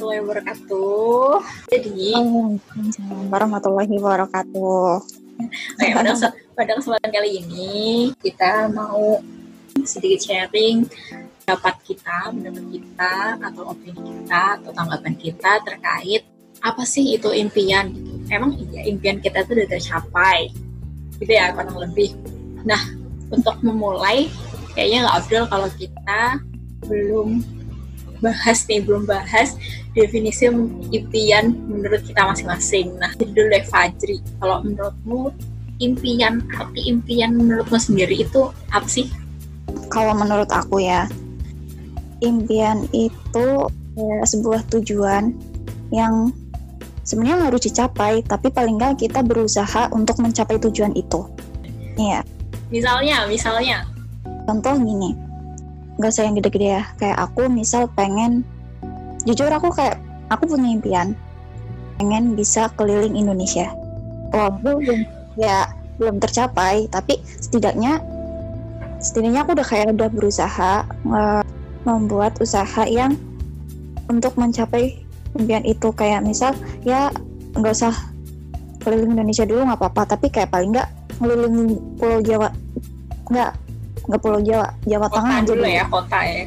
warahmatullahi wabarakatuh. Jadi, Waalaikumsalam warahmatullahi wabarakatuh. Oke, pada, pada kesempatan kali ini kita mau sedikit sharing pendapat kita, pendapat kita, atau opini kita, atau tanggapan kita terkait apa sih itu impian gitu. Emang iya impian kita itu udah tercapai, gitu ya kurang lebih. Nah, untuk memulai, kayaknya nggak afdol kalau kita belum bahas nih, belum bahas definisi impian menurut kita masing-masing. Nah, jadi dulu deh Fajri, kalau menurutmu impian, arti impian menurutmu sendiri itu apa sih? Kalau menurut aku ya, impian itu ya, sebuah tujuan yang sebenarnya harus dicapai, tapi paling nggak kita berusaha untuk mencapai tujuan itu. Iya, Misalnya, misalnya, contoh gini, nggak usah yang gede-gede ya. Kayak aku misal pengen, jujur aku kayak aku punya impian, pengen bisa keliling Indonesia. Walaupun belum ya belum tercapai, tapi setidaknya setidaknya aku udah kayak udah berusaha eh, membuat usaha yang untuk mencapai impian itu. Kayak misal ya nggak usah keliling Indonesia dulu nggak apa-apa. Tapi kayak paling nggak ngeliling Pulau Jawa. Nggak nggak Pulau Jawa Jawa kota Tengah aja dulu. ya, kota ya.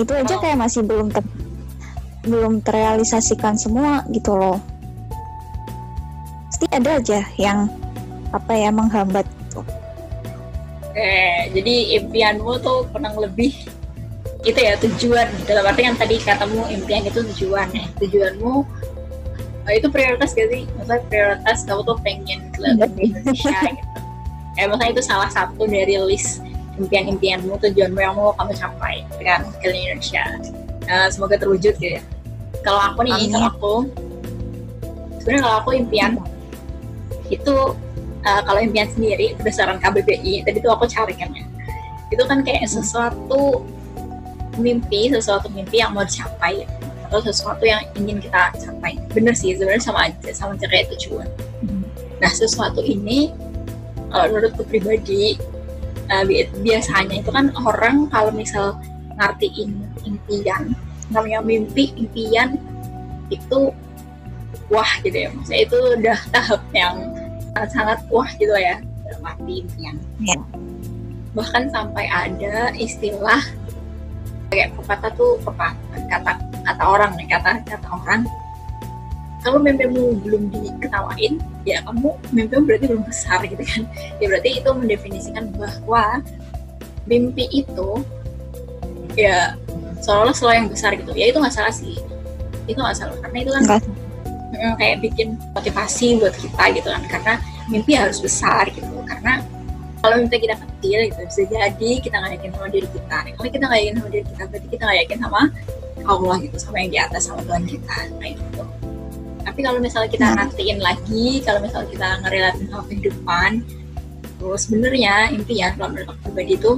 Itu aja kayak masih belum ter- belum terrealisasikan semua gitu loh. Pasti ada aja yang apa ya menghambat gitu. Oke, jadi impianmu tuh kurang lebih itu ya tujuan. Dalam arti yang tadi katamu impian itu tujuan. Ya tujuanmu eh, itu prioritas gak sih? Maksudnya prioritas kamu tuh pengen keliling Indonesia gitu. Eh maksudnya itu salah satu dari list impian-impianmu tujuanmu yang mau kamu capai dengan keliling Indonesia. Eh, semoga terwujud gitu ya. Kalau aku nih Amin. kalau aku sebenarnya kalau aku impian itu eh, kalau impian sendiri berdasarkan KBBI tadi tuh aku cari kan ya. Itu kan kayak sesuatu mimpi sesuatu mimpi yang mau dicapai atau sesuatu yang ingin kita capai. Bener sih sebenarnya sama aja sama aja kayak tujuan. Nah sesuatu ini kalau menurutku pribadi eh, bi- biasanya itu kan orang kalau misal ngartiin impian namanya mimpi impian itu wah gitu ya maksudnya itu udah tahap yang sangat-sangat wah gitu lah ya dalam arti impian Ya. bahkan sampai ada istilah kayak pepatah tuh pepatah kata kata orang nih kata kata orang kalau mimpimu belum diketawain ya kamu mimpimu berarti belum besar gitu kan. Ya berarti itu mendefinisikan bahwa mimpi itu ya seolah-olah selalu yang besar gitu. Ya itu nggak salah sih. Itu nggak salah karena itu kan Enggak. kayak bikin motivasi buat kita gitu kan. Karena mimpi harus besar gitu. Karena kalau mimpi kita kecil gitu bisa jadi kita nggak yakin sama diri kita. Kalau kita nggak yakin sama diri kita berarti kita nggak yakin sama Allah gitu sama yang di atas sama Tuhan kita. Kayak gitu tapi kalau misalnya kita Hmm. ngertiin lagi kalau misalnya kita ngerelatin sama kehidupan terus sebenarnya impian kalau menurut aku pribadi itu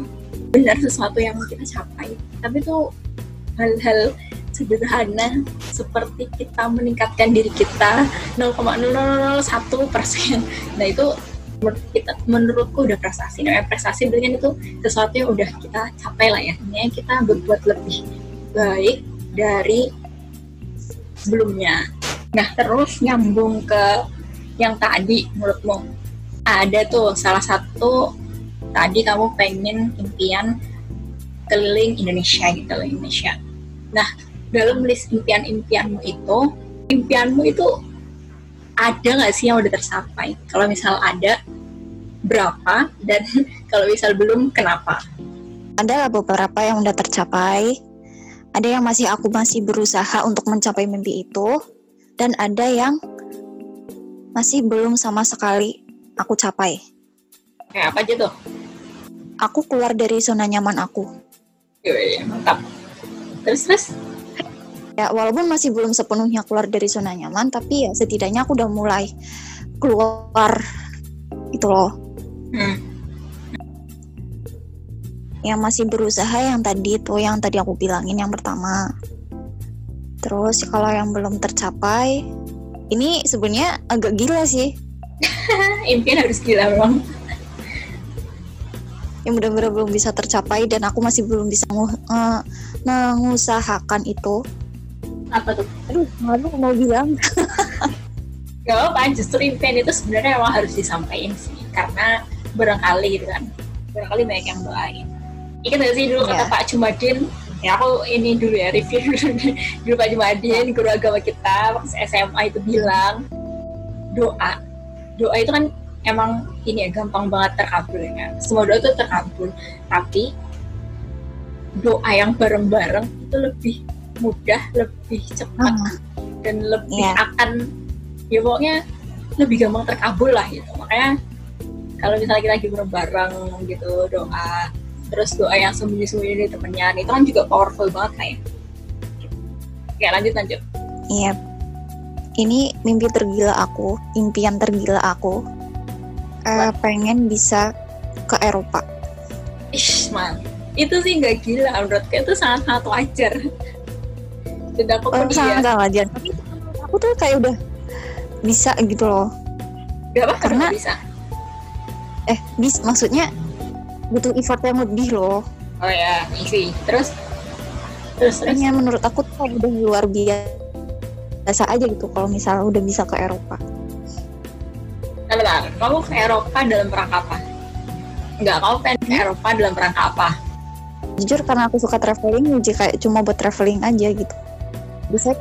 benar sesuatu yang kita capai. Tapi tuh hal-hal sederhana seperti kita meningkatkan diri kita 0,001 persen. Nah itu menurut kita menurutku udah prestasi. Nah prestasi berarti kan itu sesuatu yang udah kita capai lah ya. Ini kita berbuat lebih baik dari sebelumnya nah terus nyambung ke yang tadi menurutmu ada tuh salah satu tadi kamu pengen impian keliling Indonesia gitu keliling Indonesia. Nah dalam list impian-impianmu itu impianmu itu ada nggak sih yang udah tercapai? Kalau misal ada berapa? Dan kalau misal belum kenapa? Ada beberapa yang udah tercapai. Ada yang masih aku masih berusaha untuk mencapai mimpi itu dan ada yang masih belum sama sekali aku capai. Kayak apa aja tuh? Aku keluar dari zona nyaman aku. Yoi, mantap. Terus terus? Ya walaupun masih belum sepenuhnya keluar dari zona nyaman tapi ya setidaknya aku udah mulai keluar itu loh. Hmm. yang masih berusaha yang tadi itu yang tadi aku bilangin yang pertama terus kalau yang belum tercapai ini sebenarnya agak gila sih. Impian harus gila memang yang benar-benar belum bisa tercapai dan aku masih belum bisa eh, mengusahakan itu. Apa tuh? Aduh malu mau bilang. Gak apa justru impian itu sebenarnya emang harus disampaikan sih karena barangkali gitu kan. Barangkali banyak yang doain. Ingat gak sih dulu kata Iya. Pak Jumadin ya aku ini dulu ya review dulu, dulu Pak Jumadin guru agama kita waktu SMA itu bilang doa. Doa itu kan emang ini ya gampang banget terkabul ya. Semua doa itu terkabul. Tapi doa yang bareng-bareng itu lebih mudah lebih cepat Ah, dan lebih Iya. akan ya pokoknya lebih gampang terkabul lah gitu. Makanya kalau misalnya kita lagi bareng gitu doa terus doa yang sembunyi-sembunyi di temennya. Itu kan juga powerful banget kayak Oke lanjut lanjut. Iya. Ini mimpi tergila aku impian tergila aku eh, pengen bisa ke Eropa. Ish, man. itu sih nggak gila menurutku itu sangat-sangat wajar. Dan aku oh, pun sangat nggak wajar. Tapi aku tuh kayak udah bisa gitu loh. Gak apa karena- karena bisa. Eh bis maksudnya butuh effort yang lebih loh. Oh ya isi terus? Terus terus? Makanya menurut aku tuh udah luar biasa aja gitu kalau misalnya udah bisa ke Eropa. Bentar, kamu ke Eropa dalam rangka apa? Enggak, kamu pengen ke Eropa dalam rangka apa? jujur karena aku suka traveling jadi kayak cuma buat traveling aja gitu. Bisa?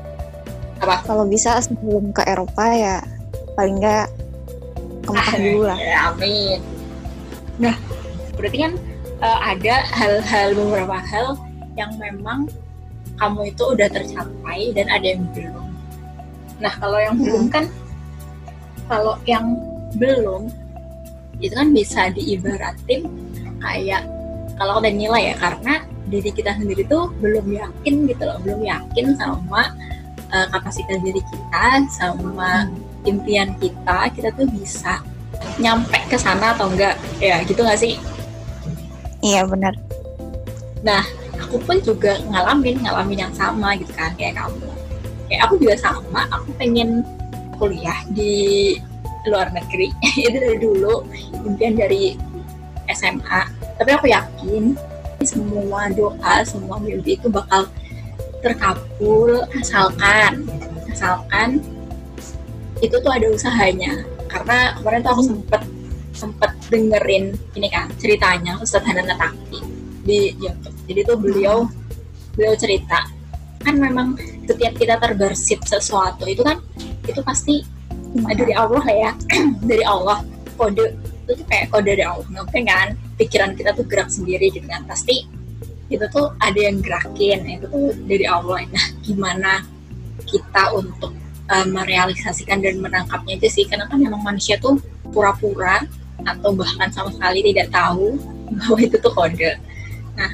Apa? kalau bisa sebelum ke Eropa ya paling nggak ke Mekah dulu lah. Ya, amin. Nah, berarti kan eh, ada hal-hal beberapa hal yang memang kamu itu udah tercapai dan ada yang belum. Nah, kalau yang belum kan, kalau yang belum itu kan bisa diibaratin kayak kalau udah nilai ya karena diri kita sendiri tuh belum yakin gitu loh, belum yakin sama eh, kapasitas diri kita, sama impian kita, kita tuh bisa nyampe ke sana atau enggak. Ya gitu nggak sih iya benar. Aku pun juga ngalamin ngalamin yang sama gitu kan kayak kamu. Kayak aku juga sama aku pengen kuliah di luar negeri itu dari dulu impian dari SMA tapi aku yakin semua doa semua mimpi itu bakal terkabul asalkan asalkan itu tuh ada usahanya. Karena kemarin tuh aku sempet sempet dengerin ini kan ceritanya Ustadz Hanan Nataki di YouTube. Jadi tuh beliau beliau cerita kan memang setiap kita terbersit sesuatu itu kan itu pasti dari Allah lah ya dari Allah. Kode itu tuh kayak kode dari Allah mungkin kan? Pikiran kita tuh gerak sendiri gitu kan. Pasti itu tuh ada yang gerakin itu tuh dari Allah. Nah gimana kita untuk eh, merealisasikan dan menangkapnya itu sih? Karena kan memang manusia tuh pura-pura atau bahkan sama sekali tidak tahu bahwa itu tuh kode. Nah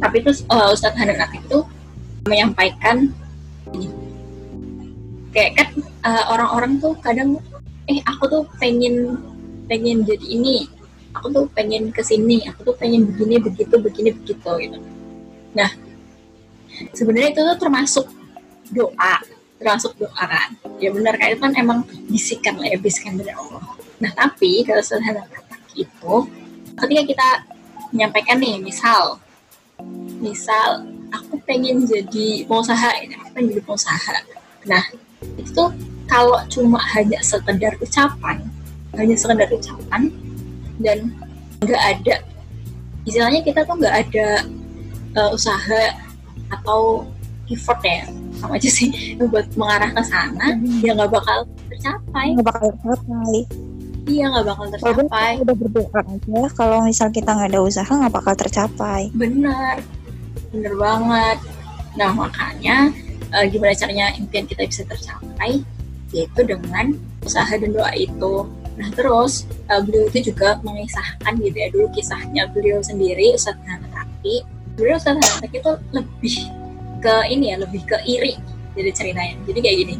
tapi terus eh, Ustadz Hanan itu menyampaikan kayak kan eh, orang-orang tuh kadang eh aku tuh pengen pengen jadi ini aku tuh pengen ke sini aku tuh pengen begini begitu begini begitu gitu. Nah sebenarnya itu tuh termasuk doa termasuk doa kan? Ya benar kan itu kan emang bisikan lah ya bisikan dari Allah nah tapi kalau sederhana kata itu ketika kita menyampaikan nih misal misal aku pengen jadi pengusaha ini aku pengen jadi pengusaha. Nah itu tuh kalau cuma hanya sekedar ucapan hanya sekedar ucapan dan nggak ada istilahnya kita tuh nggak ada uh, usaha atau effort ya sama aja sih buat mengarah ke sana ya nggak bakal tercapai. Nggak bakal tercapai iya nggak bakal tercapai. udah berdoa aja kalau misal kita nggak ada usaha nggak bakal tercapai. Benar. Bener banget. Nah makanya eh, gimana caranya impian kita bisa tercapai? Yaitu dengan usaha dan doa itu. Nah terus eh, beliau itu juga mengisahkan gitu ya dulu kisahnya beliau sendiri Ustadz Hanataki beliau Ustadz Hanataki itu lebih ke ini ya lebih ke iri jadi ceritanya. Jadi kayak gini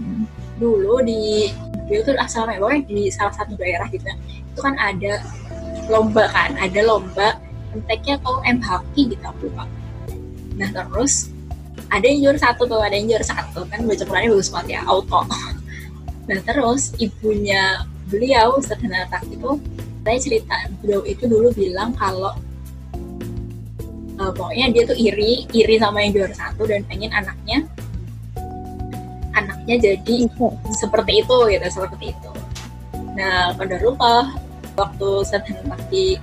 dulu di beliau tuh asalnya pokoknya di salah satu daerah gitu. Itu kan ada lomba kan ada lomba MTK atau MHQ gitu aku lupa. Nah terus ada yang juara satu tuh ada yang juara satu. Kan baca Qurannya bagus banget ya auto. Nah terus ibunya beliau Ustadz Hanatak itu saya cerita beliau itu dulu bilang kalau eh, pokoknya dia tuh iri iri sama yang juara satu dan pengen anaknya ya jadi seperti itu gitu seperti itu. Nah pada lupa waktu sedang lagi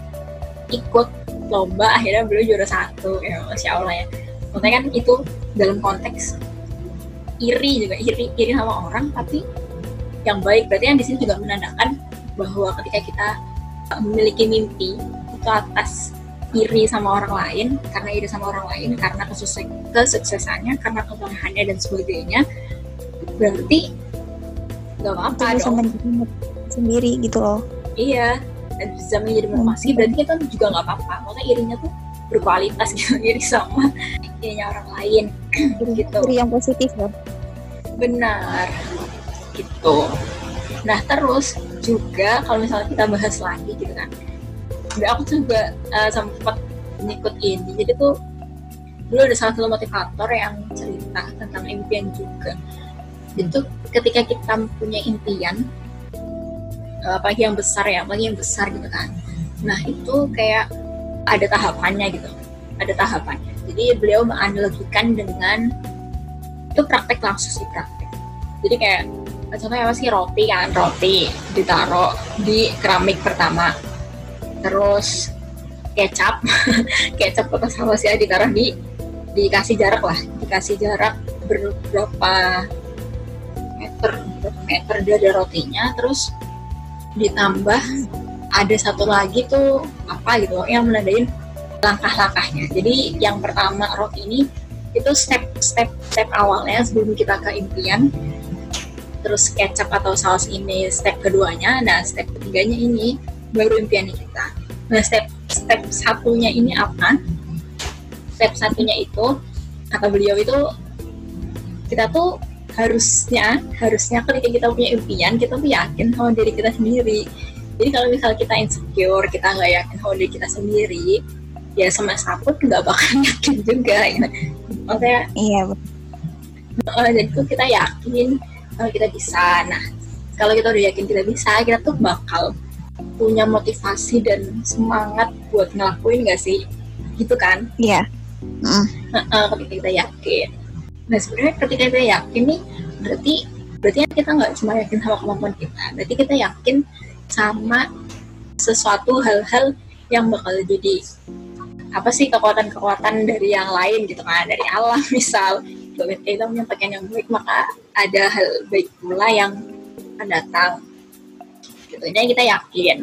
ikut lomba akhirnya beliau juara satu ya masya allah ya. Maksudnya kan itu dalam konteks iri juga iri iri sama orang tapi yang baik berarti yang di sini juga menandakan bahwa ketika kita memiliki mimpi itu atas iri sama orang lain karena iri sama orang lain karena kesuksesannya karena kemarahannya dan sebagainya berarti nggak apa-apa dong. sendiri gitu loh. Iya dan bisa menjadi motivasi hmm. berarti kita juga nggak apa-apa. Maksudnya irinya tuh berkualitas gitu iri sama irinya orang lain. Gitu. iri yang positif ya benar. Gitu. Nah terus juga kalau misalnya kita bahas lagi gitu kan aku juga uh, sempat ngikutin. Jadi tuh dulu ada salah satu motivator yang cerita tentang impian juga itu ketika kita punya impian uh, apalagi yang besar ya apalagi yang besar gitu kan. Nah itu kayak ada tahapannya gitu. Ada tahapannya jadi beliau menganalogikan dengan itu praktek langsung sih praktek. Jadi kayak contohnya apa sih? Roti kan roti ditaruh di keramik pertama. Terus kecap kecap atau saus ya ditaruh di dikasih jarak lah. Dikasih jarak berapa meter meter dari rotinya terus ditambah ada satu lagi tuh apa gitu yang menandain langkah-langkahnya. Jadi yang pertama roti ini itu step step step awalnya sebelum kita ke impian terus kecap atau saus ini step keduanya. Nah step ketiganya ini baru impian kita. Nah step step satunya ini apa? Step satunya itu kata beliau itu kita tuh harusnya harusnya ketika kita punya impian kita tuh yakin sama diri kita sendiri. Jadi kalau misal kita insecure kita nggak yakin sama diri kita sendiri ya semesta pun nggak bakal yakin juga ya. Maksudnya iya uh, jadi tuh kita yakin kalau kita bisa. Nah kalau kita udah yakin kita bisa kita tuh bakal punya motivasi dan semangat buat ngelakuin gak sih? Gitu kan? Iya. Yeah. mm. uh, ketika kita yakin nah sebenarnya ketika kita yakin nih berarti berarti kita nggak cuma yakin sama kemampuan kita berarti kita yakin sama sesuatu hal-hal yang bakal jadi apa sih kekuatan-kekuatan dari yang lain gitu kan dari alam misal. Kita menyampaikan yang baik maka ada hal baik pula yang akan datang. Gitu. Ini kita yakin.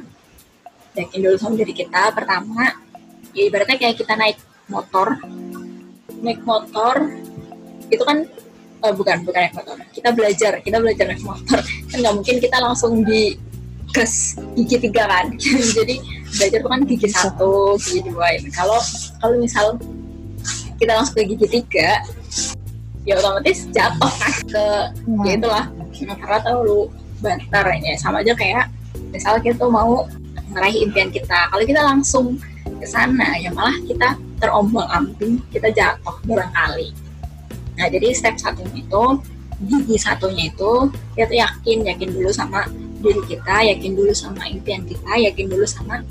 Yakin dulu sama diri kita pertama ya ibaratnya kayak kita naik motor. Naik motor itu kan oh, bukan bukan naik motor kita belajar kita belajar naik motor. Kan nggak mungkin kita langsung di gas gigi tiga kan? Jadi belajar tuh kan gigi satu gigi dua. Kalau kalau misal kita langsung ke gigi tiga ya otomatis jatuh kan ke hmm. ya itulah karena terlalu bantar ya sama aja kayak misalnya kita mau meraih impian kita. Kalau kita langsung ke sana ya malah kita terombang ambing kita jatuh barangkali nah jadi step satunya itu gigi satunya itu kita yakin yakin dulu sama diri kita yakin dulu sama impian kita yakin dulu sama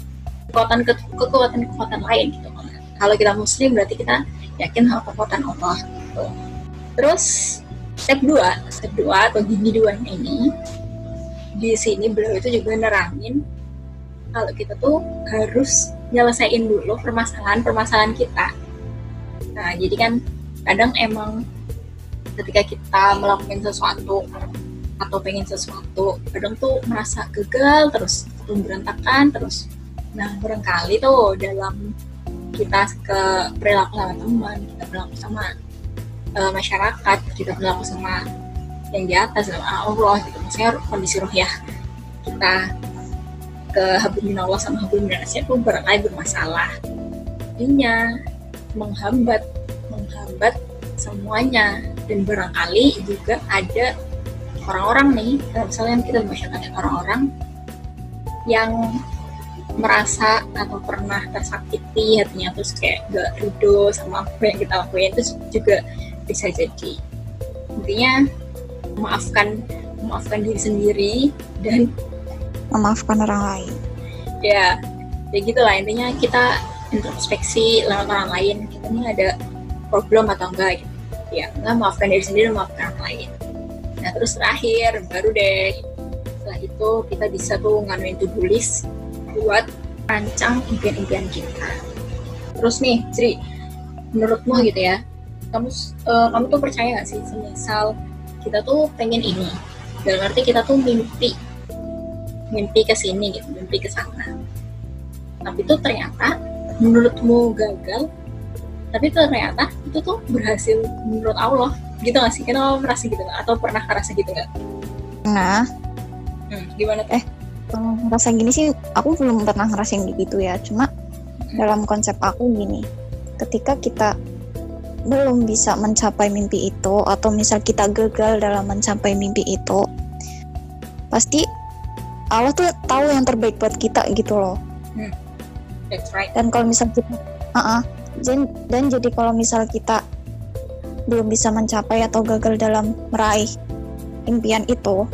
kekuatan kekuatan kekuatan lain gitu kalau kita muslim berarti kita yakin sama kekuatan Allah gitu Terus step 2, step 2 atau gigi duanya ini di sini beliau itu juga nerangin kalau kita tuh harus nyelesain dulu permasalahan-permasalahan kita. Nah, jadi kan kadang emang ketika kita melakukan sesuatu atau pengen sesuatu, kadang tuh merasa gagal terus, belum berantakan terus. Nah, barangkali tuh dalam kita ke perilaku sama teman, kita perilaku sama uh, masyarakat kita berlaku sama yang di atas sama Allah gitu. Maksudnya kondisi roh ya. Kita ke habibin Allah sama habibin Asia itu barangkali bermasalah. Intinya menghambat menghambat semuanya dan barangkali juga ada orang-orang nih misalnya kita masyarakat orang-orang yang merasa atau pernah tersakiti hatinya terus kayak gak ridho sama apa yang kita lakuin itu juga bisa jadi. Intinya memaafkan memaafkan diri sendiri dan memaafkan orang lain. Ya ya gitulah. Intinya kita introspeksi lewat orang lain. Kita ini ada problem atau enggak gitu ya enggak maafkan diri sendiri maafkan orang lain. Nah terus terakhir baru deh. Setelah itu kita bisa tuh nganuin to do list buat rancang impian-impian kita. Terus nih Sri menurutmu gitu ya kamu uh, kamu tuh percaya gak sih semisal kita tuh pengen ini? Dalam arti kita tuh mimpi mimpi ke sini gitu mimpi ke sana. Tapi tuh ternyata menurutmu gagal tapi ternyata itu tuh berhasil menurut Allah gitu gak sih kenapa merasa gitu gak? atau pernah ngerasa gitu gak? nah hmm, gimana tuh? eh ngerasa gini sih aku belum pernah ngerasain gitu ya cuma hmm. dalam konsep aku gini ketika kita belum bisa mencapai mimpi itu atau misal kita gagal dalam mencapai mimpi itu pasti Allah tuh tahu yang terbaik buat kita gitu loh. Hmm. That's right. Dan kalau misal kita, uh -uh, dan, dan jadi kalau misal kita belum bisa mencapai atau gagal dalam meraih impian itu,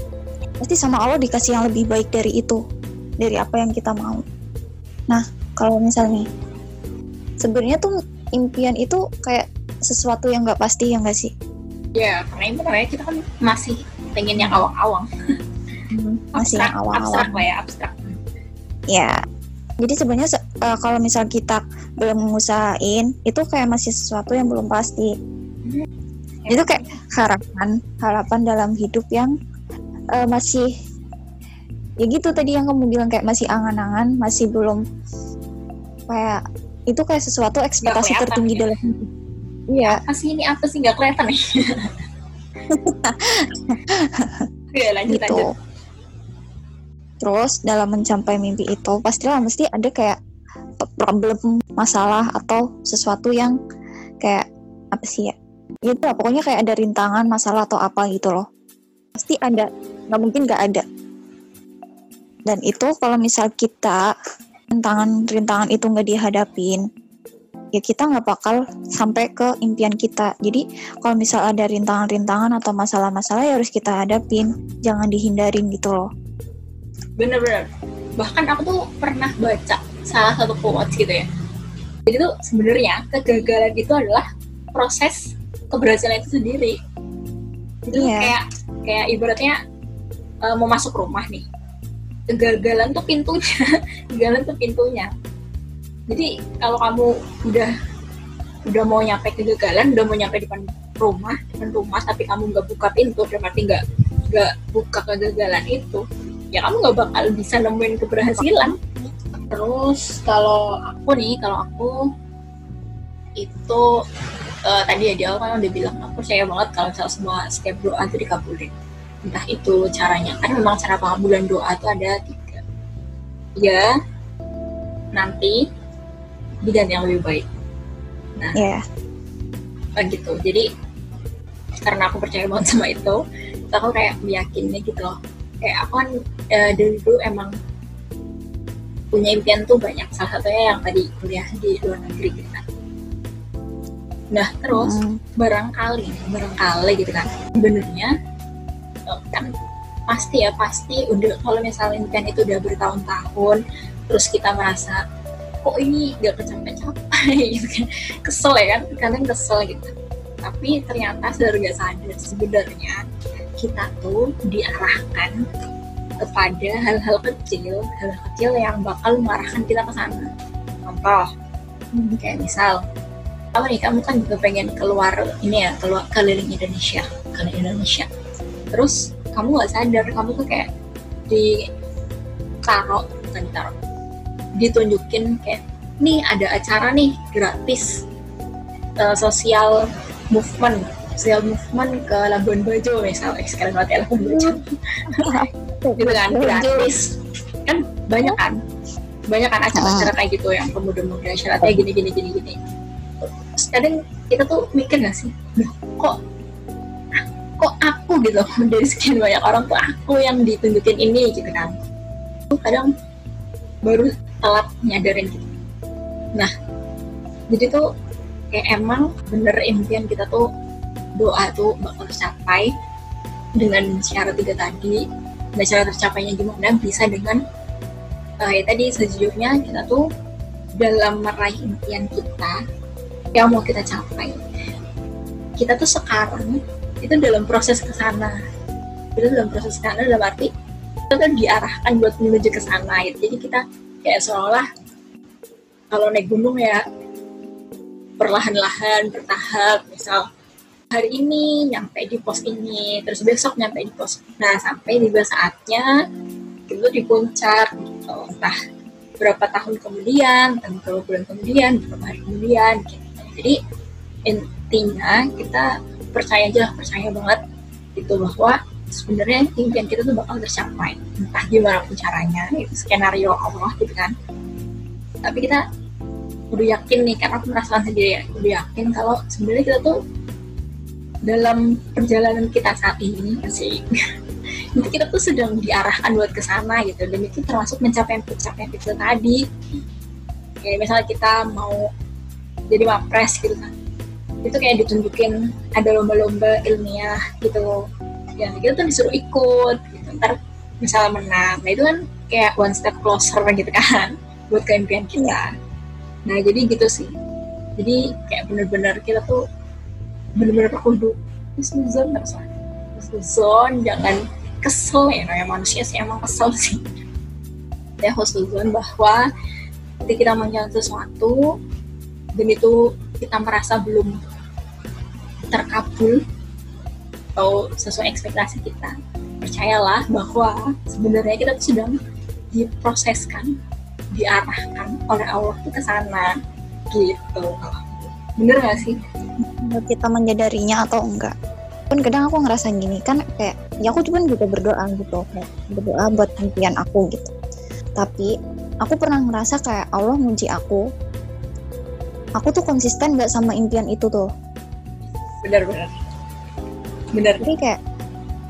pasti sama Allah dikasih yang lebih baik dari itu, dari apa yang kita mau. Nah, kalau misalnya sebenarnya tuh impian itu kayak sesuatu yang nggak pasti ya nggak sih? Ya, karena itu namanya kita kan masih pengen yang awang-awang. Hmm, masih abstrak, yang awang-awang. Abstrak lah ya, abstrak. Ya, jadi sebenarnya uh, kalau misal kita belum mengusahain, itu kayak masih sesuatu yang belum pasti. Hmm. Itu kayak harapan, harapan dalam hidup yang uh, masih ya gitu tadi yang kamu bilang kayak masih angan-angan, masih belum kayak itu kayak sesuatu ekspektasi tertinggi ya. dalam hidup Iya. Apa sih ini apa sih nggak kelihatan nih? Oke lanjut gitu. lanjut. Terus dalam mencapai mimpi itu pastilah mesti ada kayak problem, masalah atau sesuatu yang kayak apa sih ya? Ya itu lah, pokoknya kayak ada rintangan, masalah atau apa gitu loh. Pasti ada, nggak mungkin nggak ada. Dan itu kalau misal kita rintangan-rintangan itu nggak dihadapin, ya kita nggak bakal sampai ke impian kita. Jadi kalau misal ada rintangan-rintangan atau masalah-masalah ya harus kita hadapin, jangan dihindarin gitu loh. Bener-bener. Bahkan aku tuh pernah baca salah satu quotes gitu ya. Jadi tuh sebenarnya kegagalan itu adalah proses keberhasilan itu sendiri. Itu yeah. kayak kayak ibaratnya uh, mau masuk rumah nih. Kegagalan tuh pintunya, kegagalan tuh pintunya jadi kalau kamu udah udah mau nyampe kegagalan udah mau nyampe depan rumah depan rumah tapi kamu nggak buka pintu berarti nggak nggak buka kegagalan itu ya kamu nggak bakal bisa nemuin keberhasilan terus kalau aku nih kalau aku itu uh, tadi ya di awal kan udah bilang aku percaya banget kalau misalnya semua setiap doa itu dikabulin entah itu caranya kan memang cara pengabulan doa itu ada tiga ya nanti bidan yang lebih baik. Nah, yeah. gitu. Jadi karena aku percaya banget sama itu, aku kayak meyakinnya gitu loh. Kayak aku kan e, dari dulu emang punya impian tuh banyak. Salah satunya yang tadi kuliah di luar negeri gitu kan. Nah terus mm. barangkali, barangkali gitu kan, sebenarnya eh, kan pasti ya pasti udah kalau misalnya impian itu udah bertahun-tahun terus kita merasa kok ini gak kecapai-capai gitu kan kesel ya kan kadang kesel gitu tapi ternyata sadar gak sadar sebenarnya kita tuh diarahkan kepada hal-hal kecil hal-hal kecil yang bakal mengarahkan kita ke sana. Contoh hmm, kayak misal kamu nih kamu kan juga pengen keluar ini ya keluar keliling Indonesia keliling Indonesia. Terus kamu nggak sadar kamu tuh kayak di taruh bukan ditaruh ditunjukin kayak nih ada acara nih gratis uh, sosial movement sosial movement ke Labuan Bajo misalnya sekarang nanti Labuan Bajo. Gitu kan gratis. Kan banyak kan? Banyak kan acara-acara kayak gitu yang pemuda-pemuda syaratnya gini gini gini gini. Terus kadang kita tuh mikir gak sih kok kok aku gitu. Dari sekian banyak orang tuh aku yang ditunjukin ini gitu kan. Kadang baru telat nyadarin gitu. Nah jadi tuh kayak emang bener impian kita tuh doa tuh bakal tercapai dengan syarat tiga tadi. Dan cara tercapainya gimana? Bisa dengan uh, ya tadi sejujurnya kita tuh dalam meraih impian kita yang mau kita capai. Kita tuh sekarang itu dalam proses ke sana. Kita dalam proses sana dalam arti kita tuh diarahkan buat menuju ke sana gitu. jadi kita kayak seolah kalau naik gunung ya perlahan-lahan bertahap misal hari ini nyampe di pos ini terus besok nyampe di pos. Nah sampai di saatnya itu di puncak gitu. Entah berapa tahun kemudian entah berapa bulan kemudian berapa hari kemudian gitu. Jadi intinya kita percaya aja percaya banget itu bahwa sebenarnya impian kita tuh bakal tercapai. Entah gimana pun caranya itu skenario Allah gitu kan. Tapi kita udah yakin nih karena aku merasakan sendiri ya udah yakin kalau sebenarnya kita tuh dalam perjalanan kita saat ini sih itu kita tuh sedang diarahkan buat ke sana gitu. Dan itu termasuk mencapai pencapaian itu tadi. Kayak misalnya kita mau jadi wapres gitu kan. Itu kayak ditunjukin ada lomba-lomba ilmiah gitu. Ya kita tuh disuruh ikut gitu. ntar misalnya menang. Nah itu kan kayak one step closer gitu kan buat keimpian kita. Nah jadi gitu sih. Jadi kayak bener-bener kita tuh bener-bener kudu husnuzon terus husnuzon jangan kesel ya namanya manusia sih emang kesel sih. Ya husnuzon bahwa ketika kita menjalankan sesuatu dan itu kita merasa belum terkabul atau sesuai ekspektasi kita percayalah bahwa sebenarnya kita tuh sedang diproseskan diarahkan oleh Allah ke sana gitu bener gak sih? Kita menyadarinya atau enggak? Pun kadang aku ngerasa gini kan kayak ya aku cuma juga berdoa gitu kayak berdoa buat impian aku gitu. Tapi aku pernah ngerasa kayak Allah muji aku aku tuh konsisten gak sama impian itu tuh. Bener bener. Bener. Jadi kayak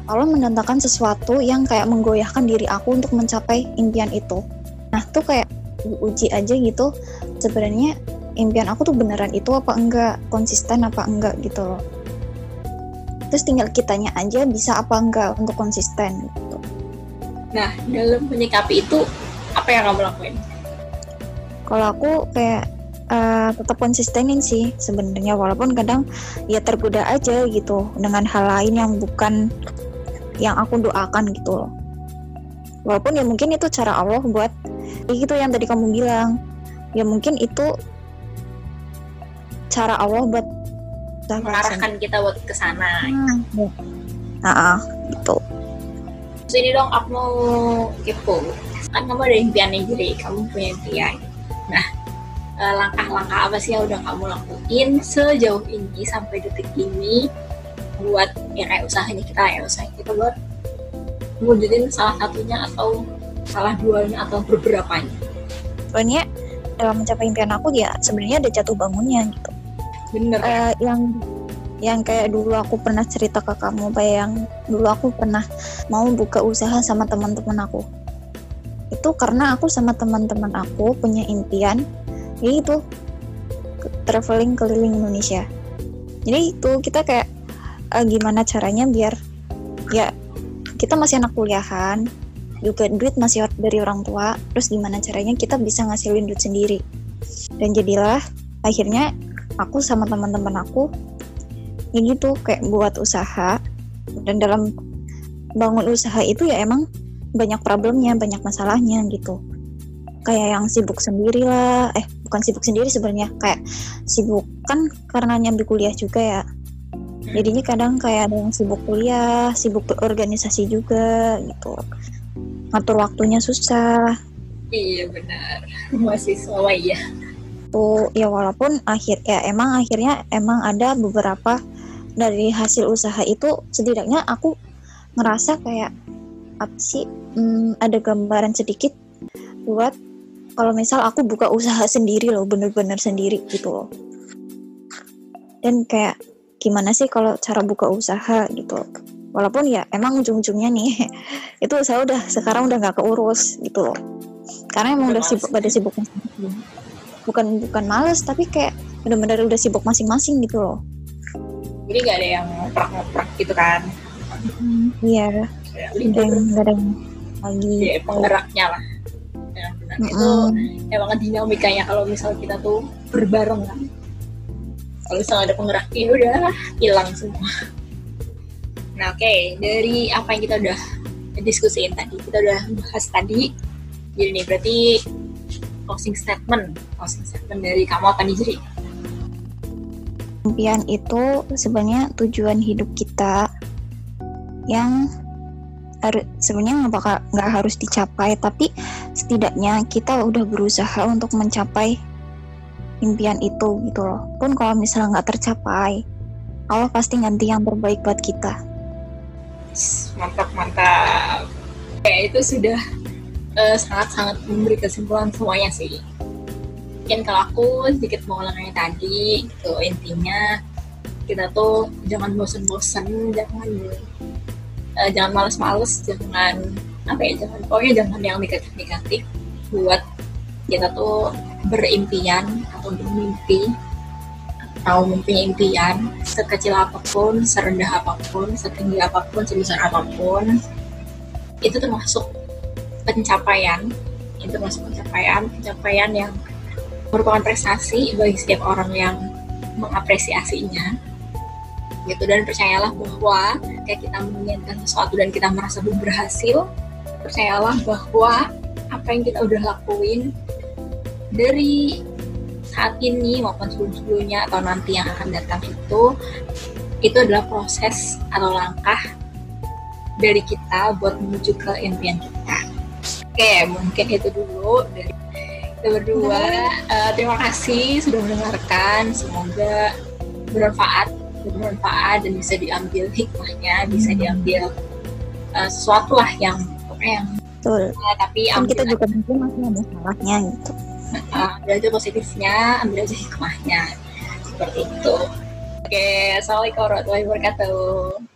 Allah mendatangkan sesuatu yang kayak menggoyahkan diri aku untuk mencapai impian itu. Nah tuh kayak uji aja gitu sebenarnya impian aku tuh beneran itu apa enggak? Konsisten apa enggak gitu loh. Terus tinggal kitanya aja bisa apa enggak untuk konsisten gitu. Nah dalam menyikapi itu apa yang kamu lakuin? Kalau aku kayak uh, tetap konsistenin sih sebenarnya walaupun kadang ya tergoda aja gitu dengan hal lain yang bukan yang aku doakan gitu loh. Walaupun ya mungkin itu cara Allah buat ya gitu yang tadi kamu bilang. Ya mungkin itu cara Allah buat mengarahkan kita buat ke sana. Hmm. ya. nah, gitu. Terus ini dong aku mau kepo. Kan kamu ada impian nih jadi kamu punya impian. Nah eh, langkah-langkah apa sih yang udah kamu lakuin sejauh ini sampai detik ini buat ya kayak usahanya kita ya usaha kita buat mewujudin salah satunya atau salah duanya atau beberapanya? Soalnya dalam mencapai impian aku ya sebenarnya ada jatuh bangunnya gitu bener. Uh, yang yang kayak dulu aku pernah cerita ke kamu kayak yang dulu aku pernah mau buka usaha sama teman-teman aku. Itu karena aku sama teman-teman aku punya impian yaitu traveling keliling Indonesia. Jadi itu kita kayak uh, gimana caranya biar ya kita masih anak kuliahan juga duit masih dari orang tua terus gimana caranya kita bisa ngasilin duit sendiri. Dan jadilah akhirnya aku sama teman-teman aku ini tuh kayak buat usaha. Dan dalam bangun usaha itu ya emang banyak problemnya banyak masalahnya gitu. Kayak yang sibuk sendiri lah. Eh bukan sibuk sendiri sebenarnya. Kayak sibuk kan karena nyambi kuliah juga ya. Jadinya kadang kayak ada yang sibuk kuliah sibuk berorganisasi juga gitu. Ngatur waktunya susah. Iya benar. Masih mahasiswa ya tuh ya walaupun akhir ya emang akhirnya emang ada beberapa dari hasil usaha itu setidaknya aku ngerasa kayak apa sih hmm, ada gambaran sedikit buat kalau misal aku buka usaha sendiri loh bener-bener sendiri gitu loh. Dan kayak gimana sih kalau cara buka usaha gitu. Walaupun ya emang ujung-ujungnya nih itu saya udah sekarang udah nggak keurus gitu loh. Karena emang udah, udah sibuk pada sibuk bukan bukan males tapi kayak benar-benar udah sibuk masing-masing gitu loh jadi nggak ada yang ngoprak-ngoprak gitu kan iya nggak ada yang nggak ada yang lagi ya, penggeraknya lah ya, benar. Mm -hmm. itu emang dinamikanya kalau misal kita tuh berbareng kan kalau misalnya ada penggerak ya udah hilang semua Nah, oke, okay. dari apa yang kita udah diskusiin tadi, kita udah bahas tadi. Jadi nih berarti closing statement, closing statement dari kamu apa nih jadi? Impian itu sebenarnya tujuan hidup kita yang harus sebenarnya nggak bakal nggak harus dicapai tapi setidaknya kita udah berusaha untuk mencapai impian itu gitu loh. Pun kalau misalnya nggak tercapai Allah pasti ganti yang terbaik buat kita. Mantap mantap. Ya itu sudah uh, sangat-sangat memberi kesimpulan semuanya sih. Mungkin kalau aku sedikit mengulangi tadi gitu intinya kita tuh jangan bosen-bosen jangan uh, jangan males-males jangan apa ya jangan pokoknya jangan yang negatif-negatif buat kita tuh berimpian atau bermimpi atau mempunyai impian sekecil apa pun, serendah apa pun, setinggi apa pun, sebesar apa pun. Itu termasuk pencapaian itu termasuk pencapaian pencapaian yang merupakan prestasi bagi setiap orang yang mengapresiasinya gitu dan percayalah bahwa kayak kita menginginkan sesuatu dan kita merasa belum berhasil percayalah bahwa apa yang kita udah lakuin dari saat ini maupun sebelum-sebelumnya atau nanti yang akan datang itu itu adalah proses atau langkah dari kita buat menuju ke impian kita. Oke, mungkin itu dulu dari kita berdua. Uh, terima kasih sudah mendengarkan. Semoga bermanfaat bermanfaat dan bisa diambil hikmahnya, bisa hmm. diambil uh, sesuatu lah yang yang Betul. Uh, tapi kan kita juga mungkin masih ada salahnya gitu. Uh, ambil aja positifnya, ambil aja hikmahnya. Seperti itu. Oke, Assalamualaikum warahmatullahi wabarakatuh.